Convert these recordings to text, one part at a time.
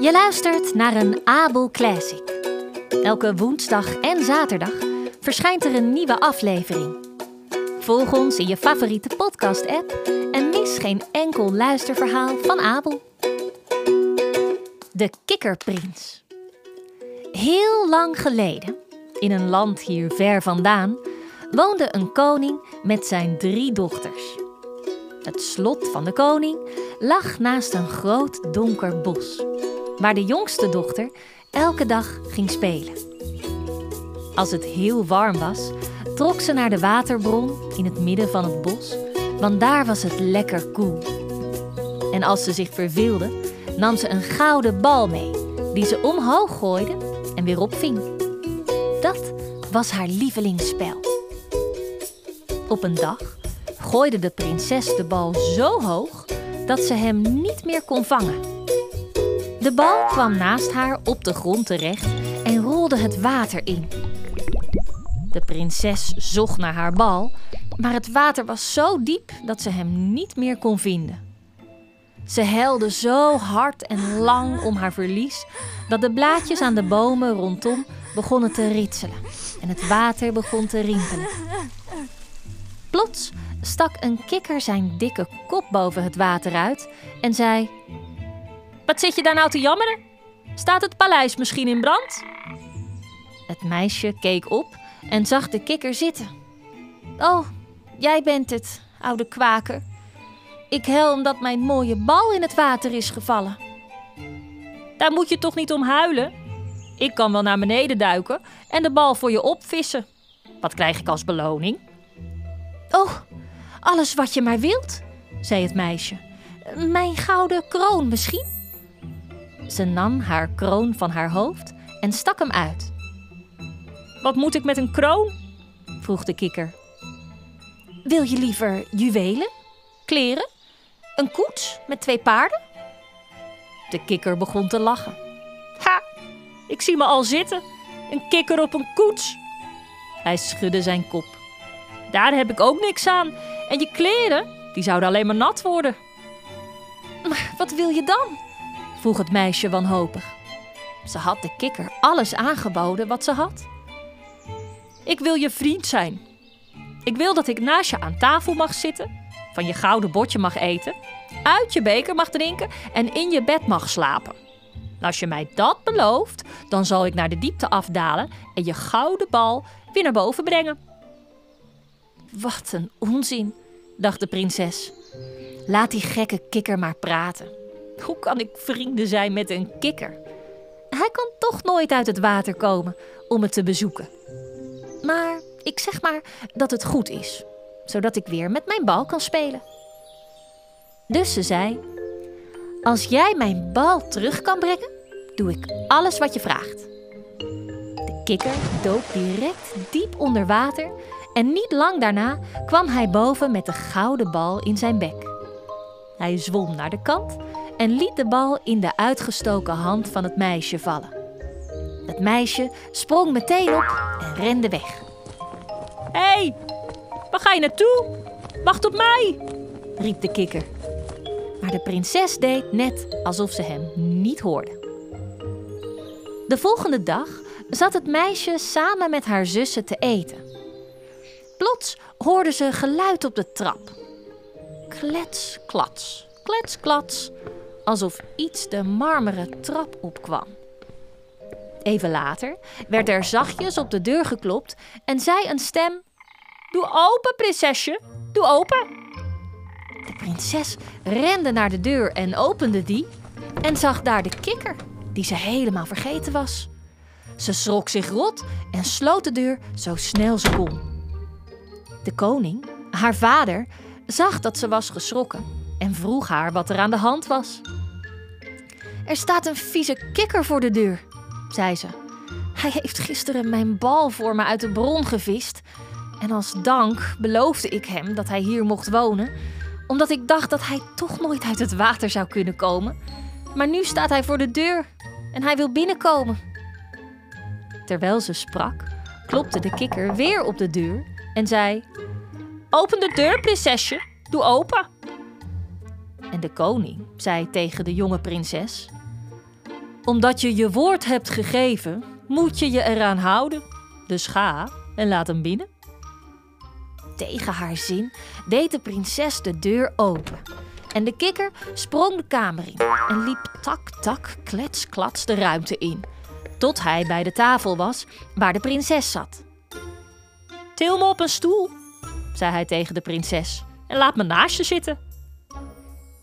Je luistert naar een Abel Classic. Elke woensdag en zaterdag verschijnt er een nieuwe aflevering. Volg ons in je favoriete podcast-app en mis geen enkel luisterverhaal van Abel. De Kikkerprins. Heel lang geleden, in een land hier ver vandaan, woonde een koning met zijn drie dochters. Het slot van de koning lag naast een groot donker bos, waar de jongste dochter elke dag ging spelen. Als het heel warm was, trok ze naar de waterbron in het midden van het bos, want daar was het lekker koel. En als ze zich verveelde, nam ze een gouden bal mee, die ze omhoog gooide en weer opving. Dat was haar lievelingsspel. Op een dag gooide de prinses de bal zo hoog dat ze hem niet meer kon vangen. De bal kwam naast haar op de grond terecht en rolde het water in. De prinses zocht naar haar bal, maar het water was zo diep dat ze hem niet meer kon vinden. Ze huilde zo hard en lang om haar verlies dat de blaadjes aan de bomen rondom begonnen te ritselen en het water begon te rimpelen. Plots stak een kikker zijn dikke kop boven het water uit en zei: Wat zit je daar nou te jammeren? Staat het paleis misschien in brand? Het meisje keek op en zag de kikker zitten. Oh, jij bent het, oude kwaker. Ik hel omdat mijn mooie bal in het water is gevallen. Daar moet je toch niet om huilen? Ik kan wel naar beneden duiken en de bal voor je opvissen. Wat krijg ik als beloning? Oh, alles wat je maar wilt, zei het meisje. Mijn gouden kroon misschien? Ze nam haar kroon van haar hoofd en stak hem uit. Wat moet ik met een kroon? vroeg de kikker. Wil je liever juwelen, kleren, een koets met twee paarden? De kikker begon te lachen. Ha, ik zie me al zitten, een kikker op een koets. Hij schudde zijn kop. Daar heb ik ook niks aan. En je kleren, die zouden alleen maar nat worden. Maar wat wil je dan? Vroeg het meisje wanhopig. Ze had de kikker alles aangeboden wat ze had. Ik wil je vriend zijn. Ik wil dat ik naast je aan tafel mag zitten, van je gouden bordje mag eten, uit je beker mag drinken en in je bed mag slapen. Als je mij dat belooft, dan zal ik naar de diepte afdalen en je gouden bal weer naar boven brengen. Wat een onzin, dacht de prinses. Laat die gekke kikker maar praten. Hoe kan ik vrienden zijn met een kikker? Hij kan toch nooit uit het water komen om het te bezoeken. Maar ik zeg maar dat het goed is, zodat ik weer met mijn bal kan spelen. Dus ze zei: Als jij mijn bal terug kan brengen, doe ik alles wat je vraagt. De kikker dook direct diep onder water en niet lang daarna kwam hij boven met de gouden bal in zijn bek. Hij zwom naar de kant en liet de bal in de uitgestoken hand van het meisje vallen. Het meisje sprong meteen op en rende weg. Hé, hey, waar ga je naartoe? Wacht op mij, riep de kikker. Maar de prinses deed net alsof ze hem niet hoorde. De volgende dag zat het meisje samen met haar zussen te eten. Plots hoorde ze geluid op de trap. Klets, klats, klets, klats, alsof iets de marmeren trap opkwam. Even later werd er zachtjes op de deur geklopt en zei een stem: Doe open, prinsesje, doe open. De prinses rende naar de deur en opende die en zag daar de kikker, die ze helemaal vergeten was. Ze schrok zich rot en sloot de deur zo snel ze kon. De koning, haar vader, zag dat ze was geschrokken en vroeg haar wat er aan de hand was. Er staat een vieze kikker voor de deur, zei ze. Hij heeft gisteren mijn bal voor me uit de bron gevist. En als dank beloofde ik hem dat hij hier mocht wonen, omdat ik dacht dat hij toch nooit uit het water zou kunnen komen. Maar nu staat hij voor de deur en hij wil binnenkomen. Terwijl ze sprak, klopte de kikker weer op de deur en zei: Open de deur, prinsesje, doe open. En de koning zei tegen de jonge prinses: Omdat je je woord hebt gegeven, moet je je eraan houden. Dus ga en laat hem binnen. Tegen haar zin deed de prinses de deur open. En de kikker sprong de kamer in en liep tak, tak, klets, klats de ruimte in. Tot hij bij de tafel was waar de prinses zat. Til me op een stoel, zei hij tegen de prinses, en laat me naast je zitten.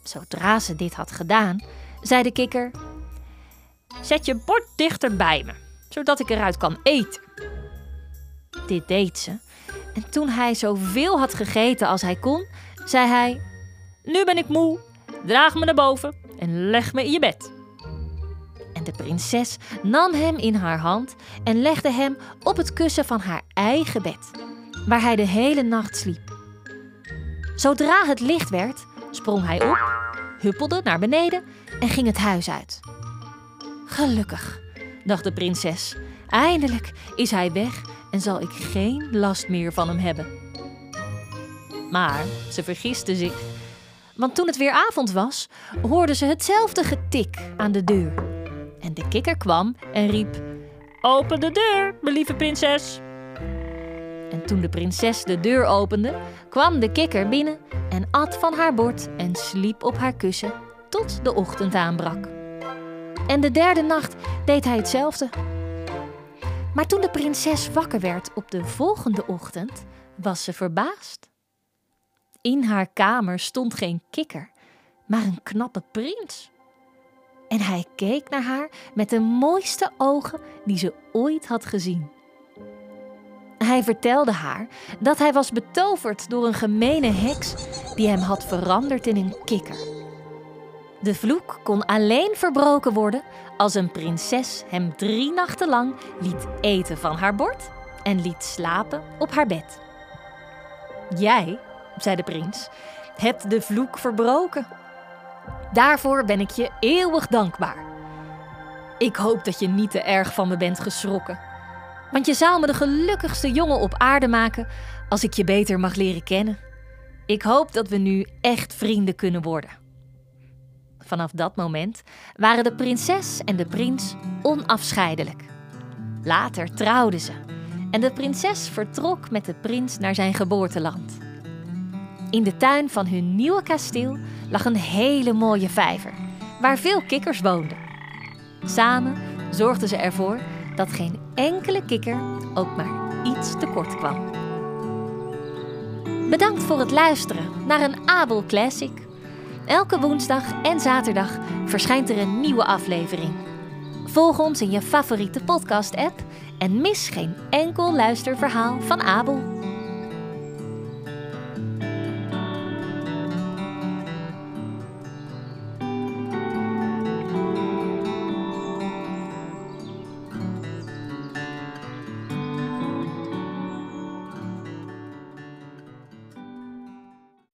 Zodra ze dit had gedaan, zei de kikker: Zet je bord dichter bij me, zodat ik eruit kan eten. Dit deed ze. En toen hij zoveel had gegeten als hij kon, zei hij: Nu ben ik moe, draag me naar boven en leg me in je bed. En de prinses nam hem in haar hand en legde hem op het kussen van haar eigen bed, waar hij de hele nacht sliep. Zodra het licht werd, sprong hij op, huppelde naar beneden en ging het huis uit. Gelukkig, dacht de prinses. Eindelijk is hij weg en zal ik geen last meer van hem hebben. Maar ze vergiste zich. Want toen het weer avond was, hoorde ze hetzelfde getik aan de deur. En de kikker kwam en riep: Open de deur, mijn lieve prinses. En toen de prinses de deur opende, kwam de kikker binnen en at van haar bord en sliep op haar kussen tot de ochtend aanbrak. En de derde nacht deed hij hetzelfde. Maar toen de prinses wakker werd op de volgende ochtend, was ze verbaasd. In haar kamer stond geen kikker, maar een knappe prins. En hij keek naar haar met de mooiste ogen die ze ooit had gezien. Hij vertelde haar dat hij was betoverd door een gemene heks die hem had veranderd in een kikker. De vloek kon alleen verbroken worden als een prinses hem drie nachten lang liet eten van haar bord en liet slapen op haar bed. Jij, zei de prins, hebt de vloek verbroken. Daarvoor ben ik je eeuwig dankbaar. Ik hoop dat je niet te erg van me bent geschrokken. Want je zou me de gelukkigste jongen op aarde maken als ik je beter mag leren kennen. Ik hoop dat we nu echt vrienden kunnen worden. Vanaf dat moment waren de prinses en de prins onafscheidelijk. Later trouwden ze en de prinses vertrok met de prins naar zijn geboorteland. In de tuin van hun nieuwe kasteel lag een hele mooie vijver, waar veel kikkers woonden. Samen zorgden ze ervoor dat geen enkele kikker ook maar iets tekort kwam. Bedankt voor het luisteren naar een Abel Classic. Elke woensdag en zaterdag verschijnt er een nieuwe aflevering. Volg ons in je favoriete podcast-app en mis geen enkel luisterverhaal van Abel.